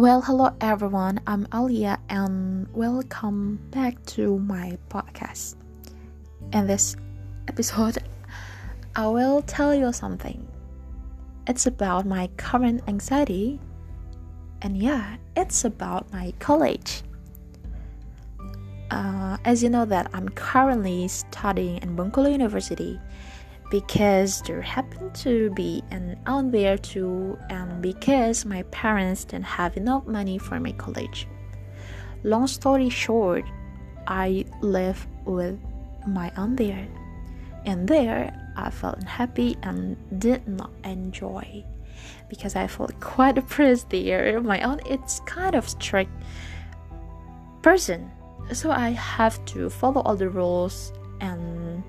Well, hello everyone. I'm Alia and welcome back to my podcast. In this episode, I will tell you something. It's about my current anxiety, and yeah, it's about my college. Uh, as you know that I'm currently studying in Bengkulu University because there happened to be an aunt there too and because my parents didn't have enough money for my college. Long story short, I live with my aunt there and there I felt unhappy and did not enjoy because I felt quite oppressed there. My aunt is kind of strict person so I have to follow all the rules and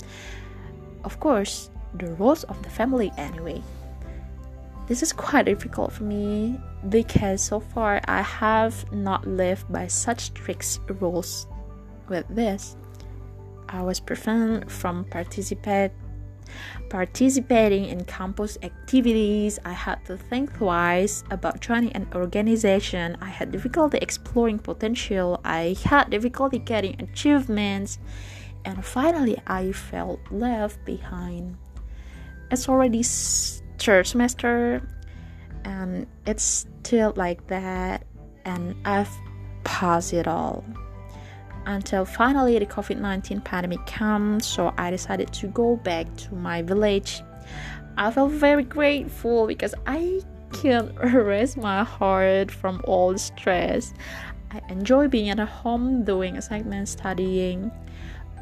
of course the rules of the family anyway. This is quite difficult for me because so far I have not lived by such strict rules. With this, I was prevented from participate participating in campus activities. I had to think twice about joining an organization. I had difficulty exploring potential. I had difficulty getting achievements. And finally, I felt left behind. It's already third semester, and it's still like that, and I've passed it all until finally the COVID 19 pandemic comes, so I decided to go back to my village. I felt very grateful because I can erase my heart from all the stress. I enjoy being at home doing assignments, studying.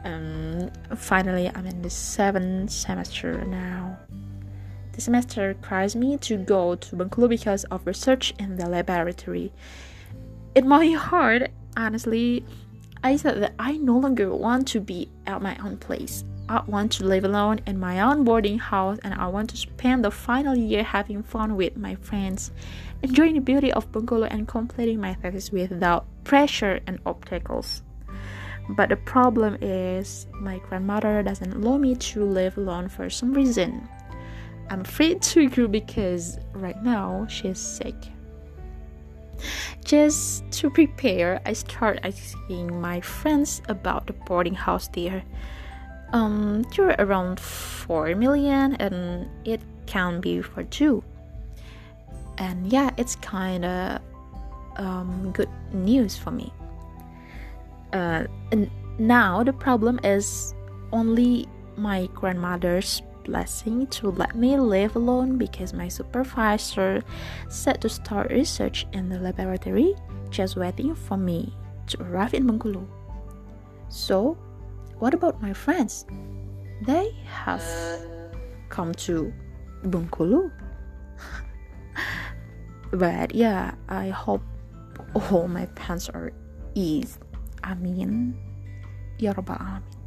Um, finally, I'm in the seventh semester now. The semester requires me to go to Bengkulu because of research in the laboratory. In my heart, honestly, I said that I no longer want to be at my own place. I want to live alone in my own boarding house and I want to spend the final year having fun with my friends, enjoying the beauty of Bengkulu and completing my thesis without pressure and obstacles. But the problem is my grandmother doesn't allow me to live alone for some reason. I'm afraid to go because right now she's sick. Just to prepare, I start asking my friends about the boarding house there. Um, they're around 4 million and it can be for two. And yeah, it's kind of um, good news for me. Uh, and now the problem is only my grandmother's blessing to let me live alone because my supervisor said to start research in the laboratory, just waiting for me to arrive in Bengkulu. So, what about my friends? They have come to Bengkulu. but yeah, I hope all my plans are eased. Amin. Ya Rabbal Alamin.